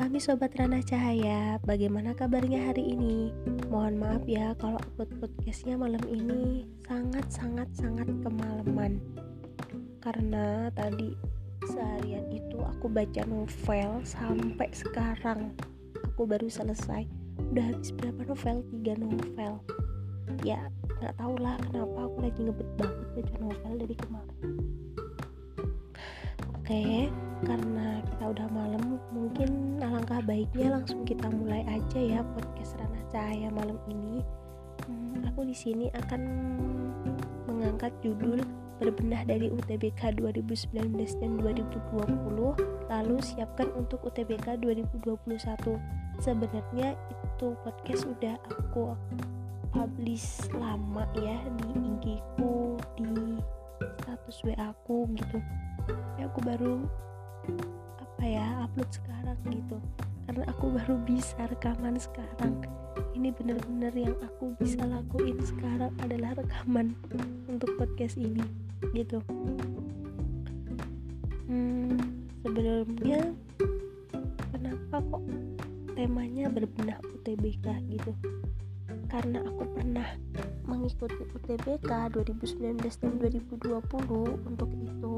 kami Sobat Rana Cahaya, bagaimana kabarnya hari ini? Mohon maaf ya kalau upload podcastnya malam ini sangat-sangat-sangat kemalaman. Karena tadi seharian itu aku baca novel sampai sekarang. Aku baru selesai. Udah habis berapa novel? Tiga novel. Ya nggak tau lah kenapa aku lagi ngebet banget baca novel dari kemarin. Oke, karena kita udah malam, mungkin alangkah baiknya langsung kita mulai aja ya podcast Rana Cahaya malam ini. Hmm, aku di sini akan mengangkat judul berbenah dari UTBK 2019 dan 2020, lalu siapkan untuk UTBK 2021. Sebenarnya itu podcast udah aku publish lama ya di IG-ku, di status WA aku gitu ya aku baru apa ya upload sekarang gitu. Karena aku baru bisa rekaman sekarang. Ini bener-bener yang aku bisa lakuin sekarang adalah rekaman untuk podcast ini gitu. Hmm, sebelumnya kenapa kok temanya berbenah UTBK gitu? Karena aku pernah mengikuti UTBK 2019 dan 2020 untuk itu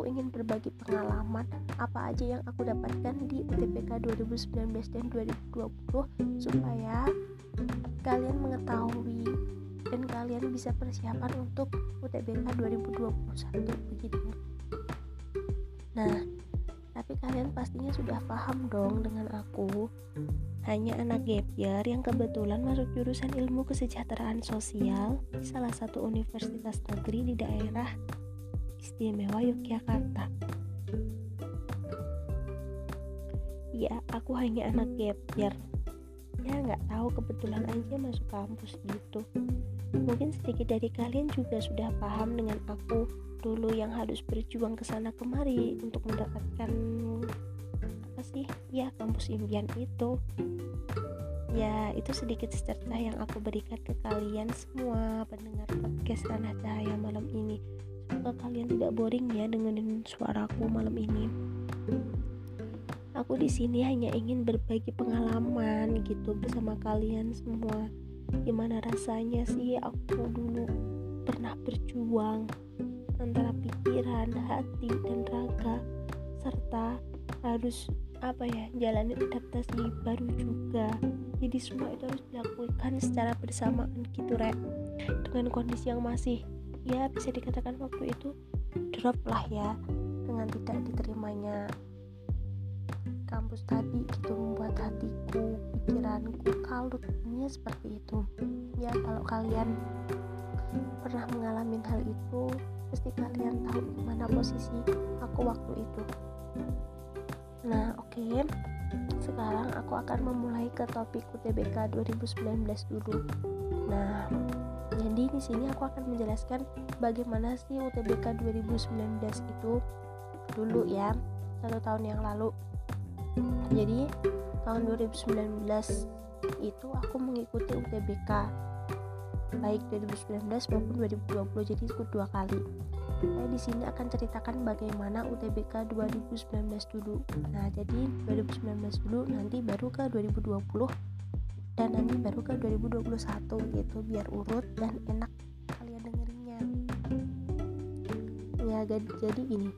aku ingin berbagi pengalaman apa aja yang aku dapatkan di UTBK 2019 dan 2020 supaya kalian mengetahui dan kalian bisa persiapan untuk UTBK 2021 begitu nah tapi kalian pastinya sudah paham dong dengan aku. Hanya anak gap year yang kebetulan masuk jurusan ilmu kesejahteraan sosial di salah satu universitas negeri di daerah istimewa Yogyakarta. Ya, aku hanya anak gap year. Ya, nggak tahu kebetulan aja masuk kampus gitu. Mungkin sedikit dari kalian juga sudah paham dengan aku dulu yang harus berjuang ke sana kemari untuk mendapatkan apa sih ya kampus impian itu ya itu sedikit secerca yang aku berikan ke kalian semua pendengar podcast Tanah Cahaya malam ini semoga kalian tidak boring ya dengerin suaraku malam ini? Aku di sini hanya ingin berbagi pengalaman gitu bersama kalian semua. Gimana rasanya sih aku dulu pernah berjuang antara pikiran, hati, dan raga serta harus apa ya jalanin adaptasi baru juga. Jadi semua itu harus dilakukan secara bersamaan gitu rek. Dengan kondisi yang masih ya bisa dikatakan waktu itu drop lah ya dengan tidak diterimanya kampus tadi gitu membuat hatiku pikiranku kalut ini seperti itu ya kalau kalian pernah mengalami hal itu pasti kalian tahu mana posisi aku waktu itu Nah, oke. Okay. Sekarang aku akan memulai ke topik UTBK 2019 dulu. Nah, jadi di sini aku akan menjelaskan bagaimana sih UTBK 2019 itu dulu ya, satu tahun yang lalu. Jadi, tahun 2019 itu aku mengikuti UTBK baik 2019 maupun 2020 jadi ikut dua kali saya di sini akan ceritakan bagaimana UTBK 2019 dulu. Nah, jadi 2019 dulu nanti baru ke 2020 dan nanti baru ke 2021 gitu biar urut dan enak kalian dengerinnya. Ya, jadi ini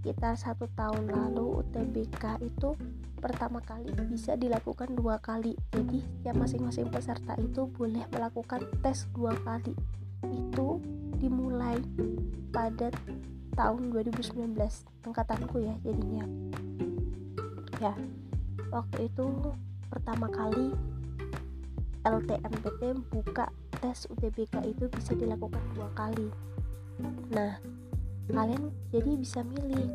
sekitar satu tahun lalu UTBK itu pertama kali bisa dilakukan dua kali. Jadi setiap masing-masing peserta itu boleh melakukan tes dua kali. Itu dimulai pada tahun 2019 angkatanku ya jadinya. Ya waktu itu pertama kali LTMPT buka tes UTBK itu bisa dilakukan dua kali. Nah kalian jadi bisa milih.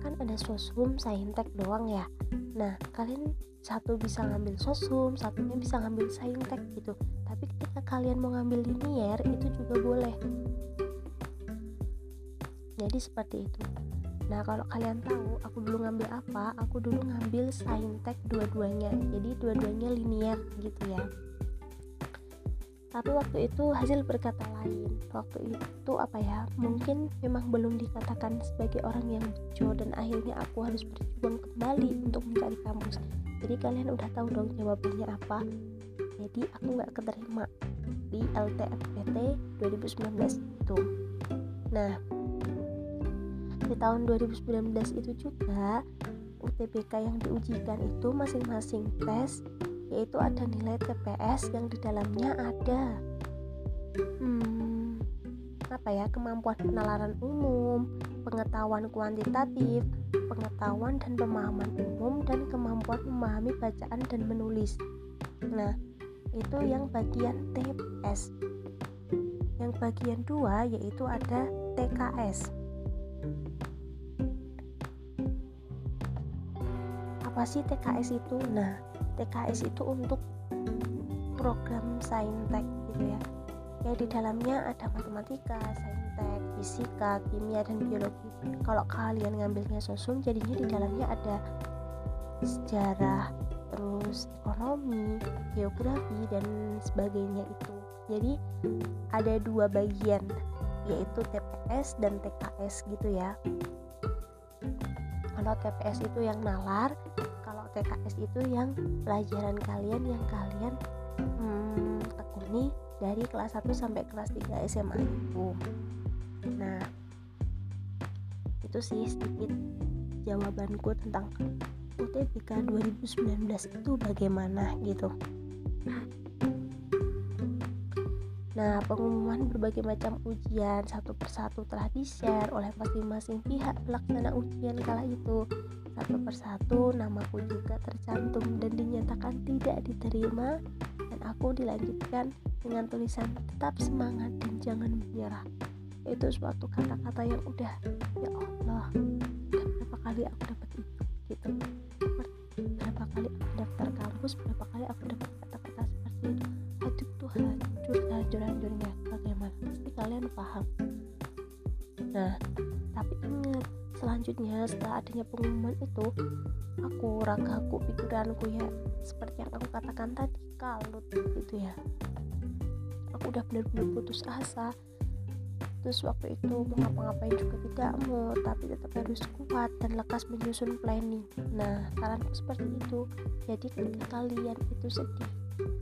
Kan ada sosum saintek doang ya. Nah kalian satu bisa ngambil sosum satunya bisa ngambil saintek gitu. Tapi ketika kalian mau ngambil linier itu juga boleh. Jadi seperti itu. Nah kalau kalian tahu aku dulu ngambil apa aku dulu ngambil saintek dua-duanya. Jadi dua-duanya linier gitu ya tapi waktu itu hasil berkata lain. Waktu itu apa ya mungkin memang belum dikatakan sebagai orang yang bejo dan akhirnya aku harus berjuang kembali untuk mencari kampus jadi kalian udah tahu dong jawabannya apa. Jadi aku nggak keterima di LTFPT 2019 itu. Nah di tahun 2019 itu juga UTBK yang diujikan itu masing-masing tes yaitu ada nilai TPS yang di dalamnya ada hmm, apa ya kemampuan penalaran umum, pengetahuan kuantitatif, pengetahuan dan pemahaman umum dan kemampuan memahami bacaan dan menulis. Nah, itu yang bagian TPS. Yang bagian dua yaitu ada TKS. Apa sih TKS itu? Nah, TKS itu untuk program saintek gitu ya ya di dalamnya ada matematika, saintek, fisika, kimia dan biologi. Kalau kalian ngambilnya sosum, jadinya di dalamnya ada sejarah, terus ekonomi, geografi dan sebagainya itu. Jadi ada dua bagian yaitu TPS dan TKS gitu ya. Kalau TPS itu yang nalar, TKS itu yang pelajaran kalian yang kalian hmm, tekuni dari kelas 1 sampai kelas 3 SMA itu. Nah itu sih sedikit jawabanku tentang UTBK 2019 itu bagaimana gitu Nah, pengumuman berbagai macam ujian satu persatu telah di-share oleh masing-masing pihak pelaksana ujian kala itu. Satu persatu namaku juga tercantum dan dinyatakan tidak diterima dan aku dilanjutkan dengan tulisan tetap semangat dan jangan menyerah. Itu suatu kata-kata yang udah ya Allah, berapa kali aku dapat itu gitu. Paham. Nah tapi ingat selanjutnya setelah adanya pengumuman itu aku ragaku pikiranku ya seperti yang aku katakan tadi kalut gitu ya. Aku udah benar-benar putus asa. Terus waktu itu mau ngapa-ngapain juga tidak mau tapi tetap harus kuat dan lekas menyusun planning. Nah saranku seperti itu. Jadi ketika kalian itu sedih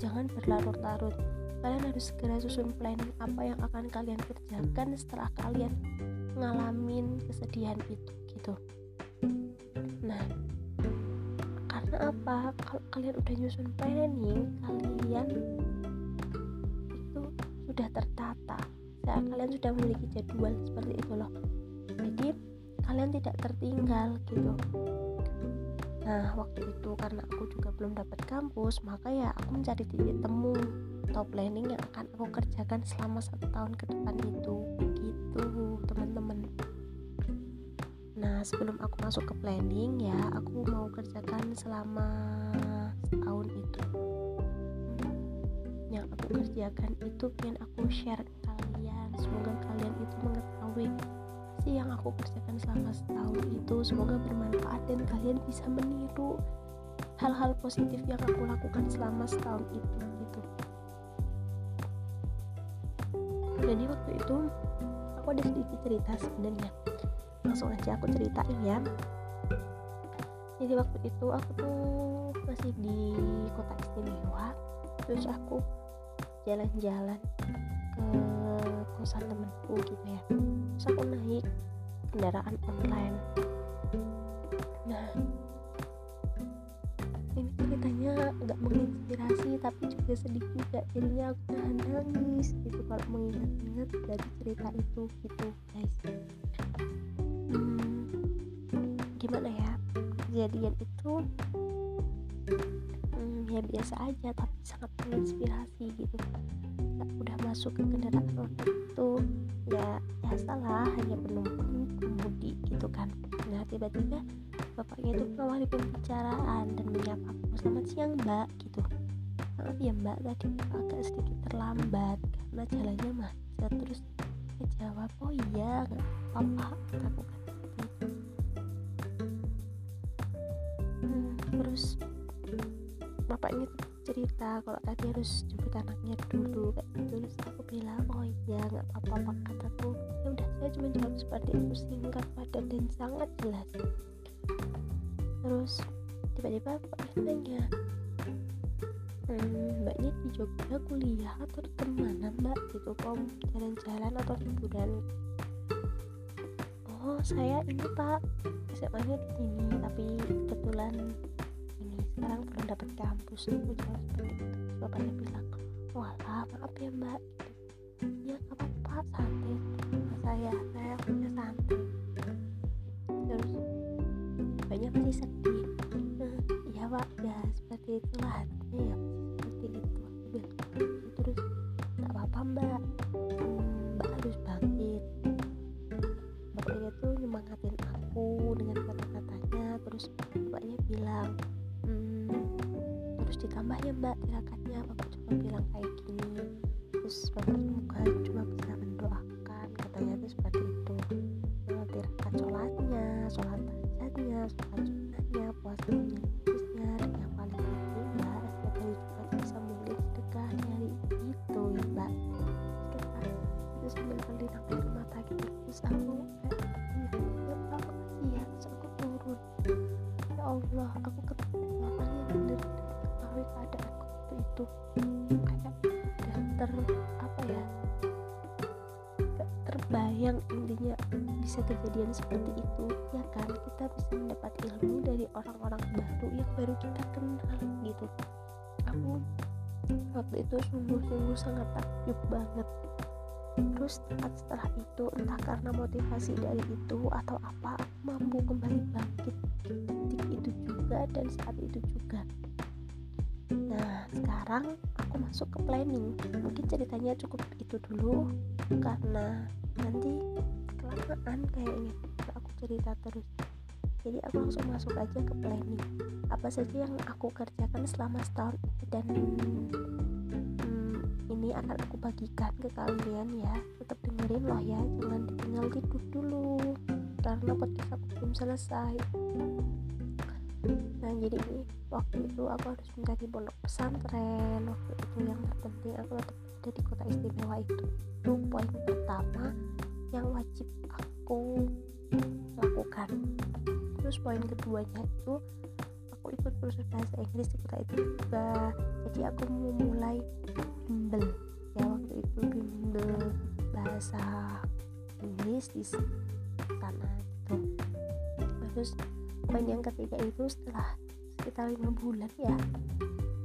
jangan berlarut-larut kalian harus segera susun planning apa yang akan kalian kerjakan setelah kalian ngalamin kesedihan itu gitu. Nah karena apa? Kalau kalian udah nyusun planning kalian itu sudah tertata. Kalian sudah memiliki jadwal seperti itu loh. Jadi kalian tidak tertinggal gitu. Nah, waktu itu karena aku juga belum dapat kampus, maka ya aku mencari titik temu atau planning yang akan aku kerjakan selama satu tahun ke depan itu. Gitu, teman-teman. Nah, sebelum aku masuk ke planning ya, aku mau kerjakan selama setahun itu. Yang aku kerjakan itu pengen aku share ke kalian. Semoga kalian itu mengetahui sih yang aku kerjakan selama setahun itu semoga bermanfaat dan kalian bisa meniru hal-hal positif yang aku lakukan selama setahun itu gitu jadi waktu itu aku ada sedikit cerita sebenarnya. Langsung aja aku ceritain ya. Jadi waktu itu aku tuh masih di kota istimewa. Terus aku jalan-jalan ke kosan temenku gitu ya. Terus aku naik kendaraan online. Nah ini ceritanya nggak menginspirasi tapi juga sedih juga. Jadinya aku nangis gitu kalau mengingat-ingat dari cerita itu gitu guys. Hmm, gimana ya? Kejadian itu hmm, ya biasa aja tapi sangat menginspirasi gitu. Udah masuk ke kendaraan itu ya biasalah hanya penumpang kemudi gitu kan. Nah tiba-tiba bapaknya itu mengawali pembicaraan dan menyapa aku selamat siang mbak gitu. Maaf ya mbak tadi agak sedikit terlambat karena jalannya macet terus saya jawab oh iya nggak apa-apa aku kan hmm, terus bapaknya cerita kalau tadi harus jemput anaknya dulu kayak gitu. Terus aku bilang oh iya nggak apa-apa kataku. Ya udah saya cuma jawab seperti itu singkat padat dan sangat jelas. Terus tiba-tiba bapaknya nanya hmm, mbaknya di Jogja kuliah atau ke mana mbak? Gitu kok jalan-jalan atau liburan oh saya ini pak SMA nya di sini tapi kebetulan ini sekarang belum dapat kampus. Aku jawab seperti itu bapaknya bilang walah maaf ya mbak. Gitu ya gak apa-apa santai. Saya saya punya santai terus banyak masih sedih. Iya pak ya seperti itulah aku ketemu bapaknya bener mengetahui keadaanku waktu itu. Kayak udah ter apa ya gak terbayang intinya bisa kejadian seperti itu ya kan? Kita bisa mendapat ilmu dari orang-orang baru yang baru kita kenal gitu. Aku waktu itu sungguh-sungguh sangat takjub banget. Terus setelah itu entah karena motivasi dari itu atau apa mampu kembali bangkit di titik itu juga dan saat itu juga. Nah sekarang aku masuk ke planning. Mungkin ceritanya cukup itu dulu karena nanti kelamaan kayaknya kalau aku cerita terus. Jadi aku langsung masuk aja ke planning. Apa saja yang aku kerjakan selama setahun dan hmm, ini akan aku bagikan ke kalian ya. Tetap dengerin loh ya jangan ditinggal tidur dulu karena podcast aku belum selesai. Nah jadi ini waktu itu aku harus mencari pondok pesantren. Waktu itu yang terpenting aku tetap ada di kota istimewa itu. Itu poin pertama yang wajib aku lakukan. Terus poin keduanya itu aku ikut kursus bahasa Inggris di kota itu juga. Jadi aku mau mulai bimbel. Ya waktu itu bimbel bahasa Inggris di terus poin yang ketiga itu setelah sekitar lima bulan ya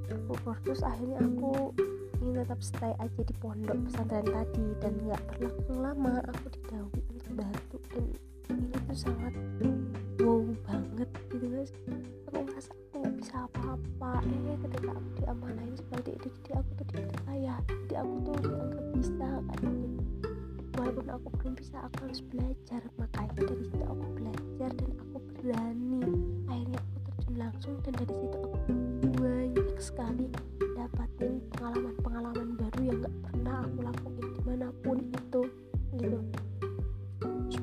aku kursus akhirnya aku ingin tetap stay aja di pondok pesantren tadi dan nggak berlangsung lama. Aku didahului untuk batu dan ini tuh sangat wow banget gitu guys. Aku merasa aku nggak bisa apa-apa. Eh ketika aku diamanahin seperti itu jadi aku tuh dipercaya jadi aku tuh dianggap bisa kayak gitu walaupun aku belum bisa aku harus belajar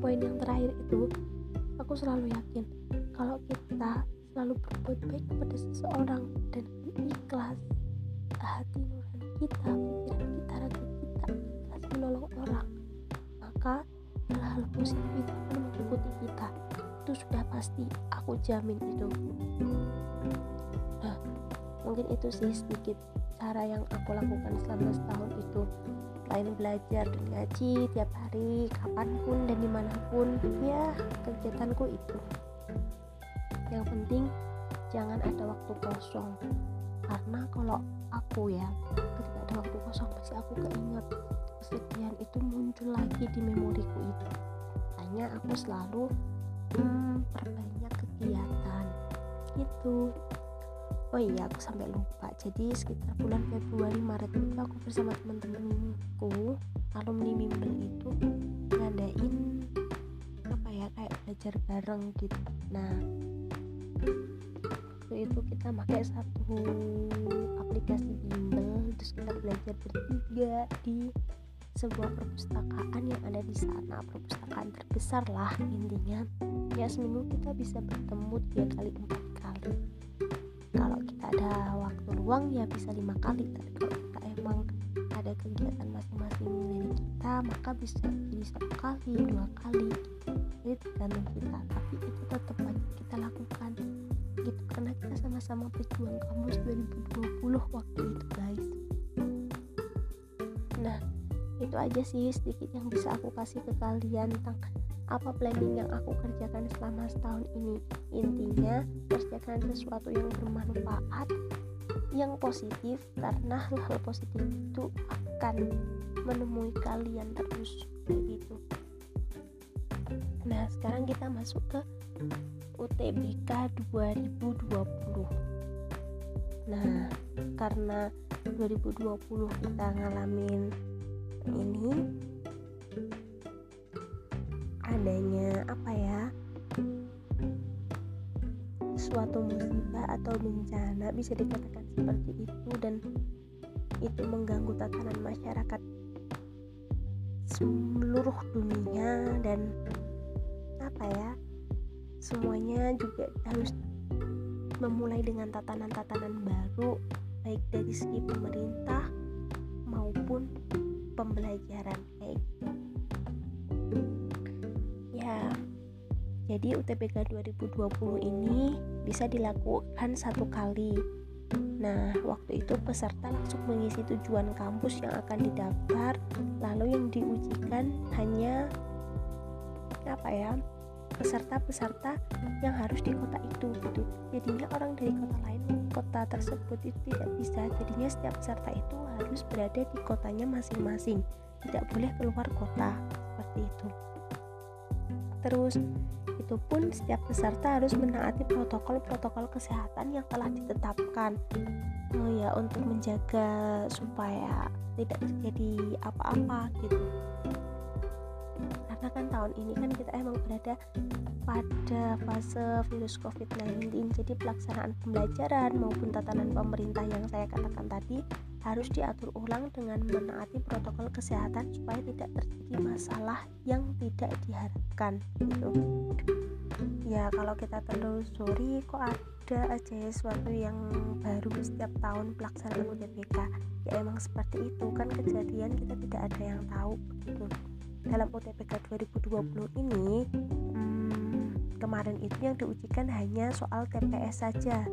poin yang terakhir itu aku selalu yakin kalau kita selalu berbuat baik kepada seseorang dan ikhlas hati nurani kita pikiran kita raga kita ikhlas menolong orang maka hal-hal positif itu akan mengikuti kita. Itu sudah pasti aku jamin itu. Nah mungkin itu sih sedikit cara yang aku lakukan selama setahun itu selain belajar dan ngaji tiap hari kapan pun dan di mana pun. Ya kegiatanku itu. Yang penting jangan ada waktu kosong. Karena kalau aku ya ketika ada waktu kosong pasti aku keinget kesedihan itu muncul lagi di memoriku itu. Hanya aku selalu hmm, perbanyak kegiatan. Gitu oh iya aku sampai lupa. Jadi sekitar bulan Februari Maret itu aku bersama teman-temanku alumni bimbel itu ngadain apa ya kayak belajar bareng gitu. Nah waktu itu kita pakai satu aplikasi bimbel terus kita belajar bertiga di sebuah perpustakaan yang ada di sana. Perpustakaan terbesar lah intinya. Ya seminggu kita bisa bertemu tiga kali empat kali ada waktu luang ya bisa lima kali tapi kalau kita emang ada kegiatan masing-masing dari kita maka bisa jadi satu kali dua kali jadi tergantung kita tapi itu tetap wajib kita lakukan. Gitu karena kita sama-sama berjuang kampus 2020 waktu itu guys. Nah itu aja sih sedikit yang bisa aku kasih ke kalian tentang apa planning yang aku kerjakan selama setahun ini? Intinya kerjakan sesuatu yang bermanfaat yang positif karena hal-hal positif itu akan menemui kalian terus kayak gitu. Nah sekarang kita masuk ke UTBK 2020 nah karena 2020 kita ngalamin ini adanya apa ya suatu musibah atau bencana bisa dikatakan seperti itu dan itu mengganggu tatanan masyarakat seluruh dunia dan apa ya semuanya juga harus memulai dengan tatanan-tatanan baru baik dari segi pemerintah maupun pembelajaran jadi UTBK 2020 ini bisa dilakukan satu kali Nah, waktu itu peserta langsung mengisi tujuan kampus yang akan didaftar, lalu yang diujikan hanya apa ya? peserta-peserta yang harus di kota itu gitu. Jadinya orang dari kota lain kota tersebut itu tidak bisa. Jadinya setiap peserta itu harus berada di kotanya masing-masing. Tidak boleh keluar kota seperti itu. Terus itu pun setiap peserta harus menaati protokol-protokol kesehatan yang telah ditetapkan. Oh ya untuk menjaga supaya tidak terjadi apa-apa gitu. Karena kan tahun ini kan kita emang berada pada fase virus COVID-19 jadi pelaksanaan pembelajaran maupun tatanan pemerintah yang saya katakan tadi harus diatur ulang dengan menaati protokol kesehatan supaya tidak terjadi masalah yang tidak diharapkan gitu. Ya kalau kita telusuri kok ada aja sesuatu yang baru setiap tahun pelaksanaan UTBK ya emang seperti itu. Kan kejadian kita tidak ada yang tahu gitu. Dalam UTBK 2020 ini hmm, kemarin itu yang diujikan hanya soal TPS saja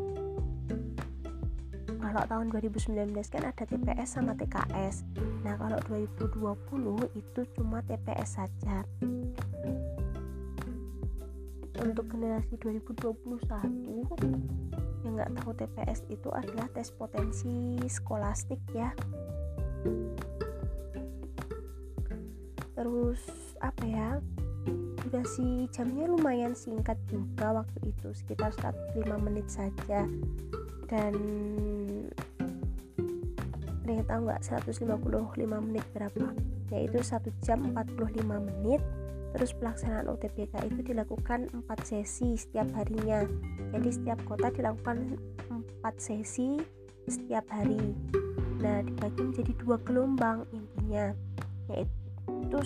kalau tahun 2019 kan ada TPS sama TKS nah kalau 2020 itu cuma TPS saja. Untuk generasi 2021 yang nggak tahu TPS itu adalah tes potensi skolastik ya. Terus apa ya durasi jamnya lumayan singkat juga waktu itu sekitar 105 menit saja. Dan yang tahu nggak? 155 menit berapa? Yaitu 1 jam 45 menit. Terus pelaksanaan UTBK itu dilakukan 4 sesi setiap harinya. Jadi setiap kota dilakukan 4 sesi setiap hari. Nah dibagi menjadi dua gelombang intinya yaitu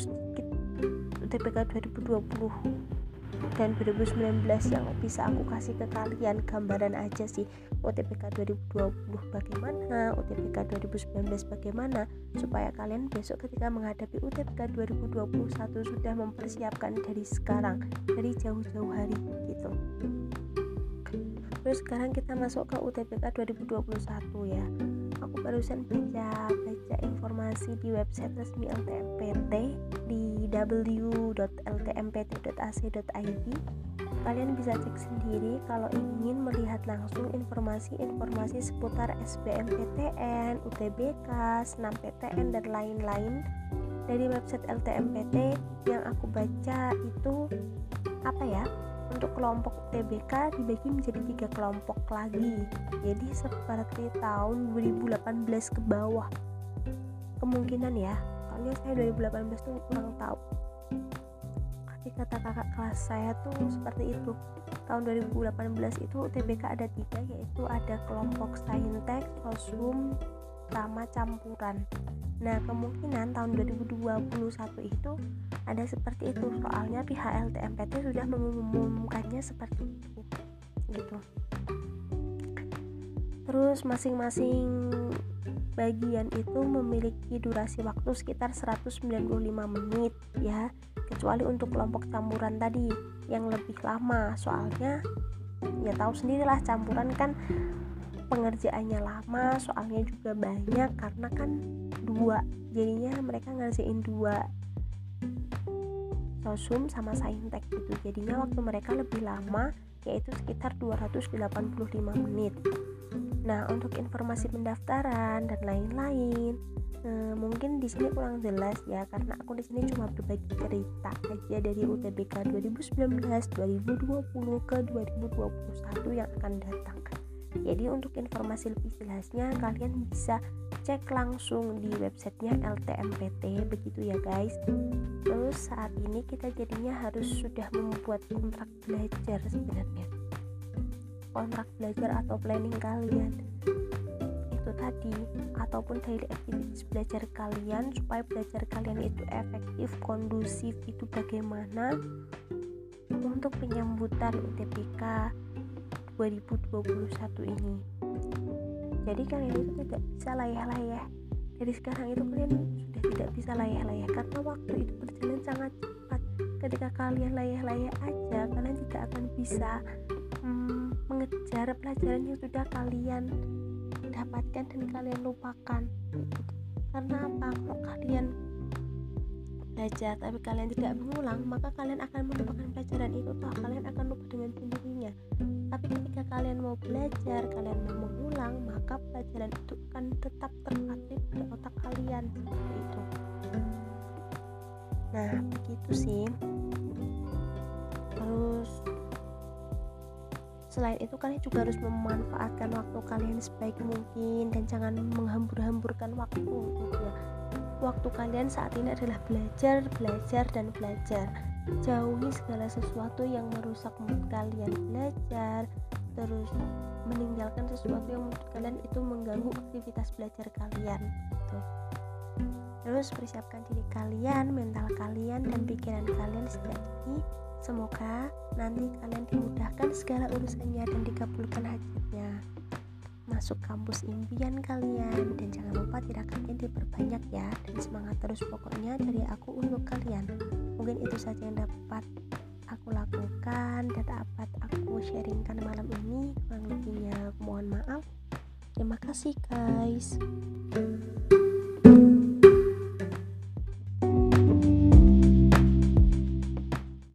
UTBK 2020 dan 2019 yang bisa aku kasih ke kalian gambaran aja sih UTBK 2020 bagaimana UTBK 2019 bagaimana supaya kalian besok ketika menghadapi UTBK 2021 sudah mempersiapkan dari sekarang dari jauh-jauh hari gitu. Terus sekarang kita masuk ke UTBK 2021 ya aku barusan baca baca informasi di website resmi LTMPT di www.ltmpt.ac.id kalian bisa cek sendiri kalau ingin melihat langsung informasi-informasi seputar SBMPTN, UTBK, SNAMPTN dan lain-lain. Dari website LTMPT yang aku baca itu apa ya untuk kelompok TBK dibagi menjadi tiga kelompok lagi. Jadi seperti tahun 2018 ke bawah. Kemungkinan ya soalnya saya 2018 tuh kurang tahu. Tapi kata kakak kelas saya tuh seperti itu. Tahun 2018 itu TBK ada tiga yaitu ada kelompok saintek, sosum, sama campuran Nah, kemungkinan tahun 2021 itu ada seperti itu. Soalnya pihak LTMPT sudah mengumumkannya seperti itu. Gitu. terus masing-masing bagian itu memiliki durasi waktu sekitar 195 menit ya kecuali untuk kelompok campuran tadi yang lebih lama soalnya ya tahu sendirilah campuran kan pengerjaannya lama soalnya juga banyak karena kan dua jadinya mereka ngerjain dua sosum sama saintek gitu jadinya waktu mereka lebih lama yaitu sekitar 285 menit Nah, untuk informasi pendaftaran dan lain-lain, eh, mungkin di sini kurang jelas ya karena aku di sini cuma berbagi cerita aja dari UTBK 2019, 2020 ke 2021 yang akan datang. Jadi untuk informasi lebih jelasnya kalian bisa cek langsung di websitenya LTMPT begitu ya guys. Terus saat ini kita jadinya harus sudah membuat kontrak belajar sebenarnya. Kontrak belajar atau planning kalian. Itu tadi ataupun daily activities belajar kalian supaya belajar kalian itu efektif kondusif itu bagaimana. Untuk penyambutan UTBK 2021 ini. Jadi kalian itu tidak bisa layah-layah. Dari sekarang itu kalian sudah tidak bisa layah-layah karena waktu itu berjalan sangat cepat. Ketika kalian layah-layah aja kalian tidak akan bisa hmm, mengejar pelajaran yang sudah kalian dapatkan dan kalian lupakan. Karena apa? Kalau kalian belajar tapi kalian tidak mengulang maka kalian akan melupakan pelajaran itu toh kalian akan lupa dengan sendirinya. Tapi ketika kalian mau belajar kalian mau mengulang maka pelajaran itu akan tetap terpatri pada otak kalian seperti itu. Nah begitu sih. Terus Selain itu kalian juga harus memanfaatkan waktu kalian sebaik mungkin dan jangan menghambur-hamburkan waktu gitu ya. Waktu kalian saat ini adalah belajar, belajar dan belajar. Jauhi segala sesuatu yang merusak mood kalian belajar, terus meninggalkan sesuatu yang menurut kalian itu mengganggu aktivitas belajar kalian gitu. Terus persiapkan diri kalian, mental kalian dan pikiran kalian sejak ini Semoga nanti kalian dimudahkan segala urusannya dan dikabulkan hajatnya. Masuk kampus impian kalian dan jangan lupa tirakannya diperbanyak ya dan semangat terus pokoknya dari aku untuk kalian. Mungkin itu saja yang dapat aku lakukan dan dapat aku sharingkan malam ini. Kurang lebihnya mohon maaf. Terima kasih guys.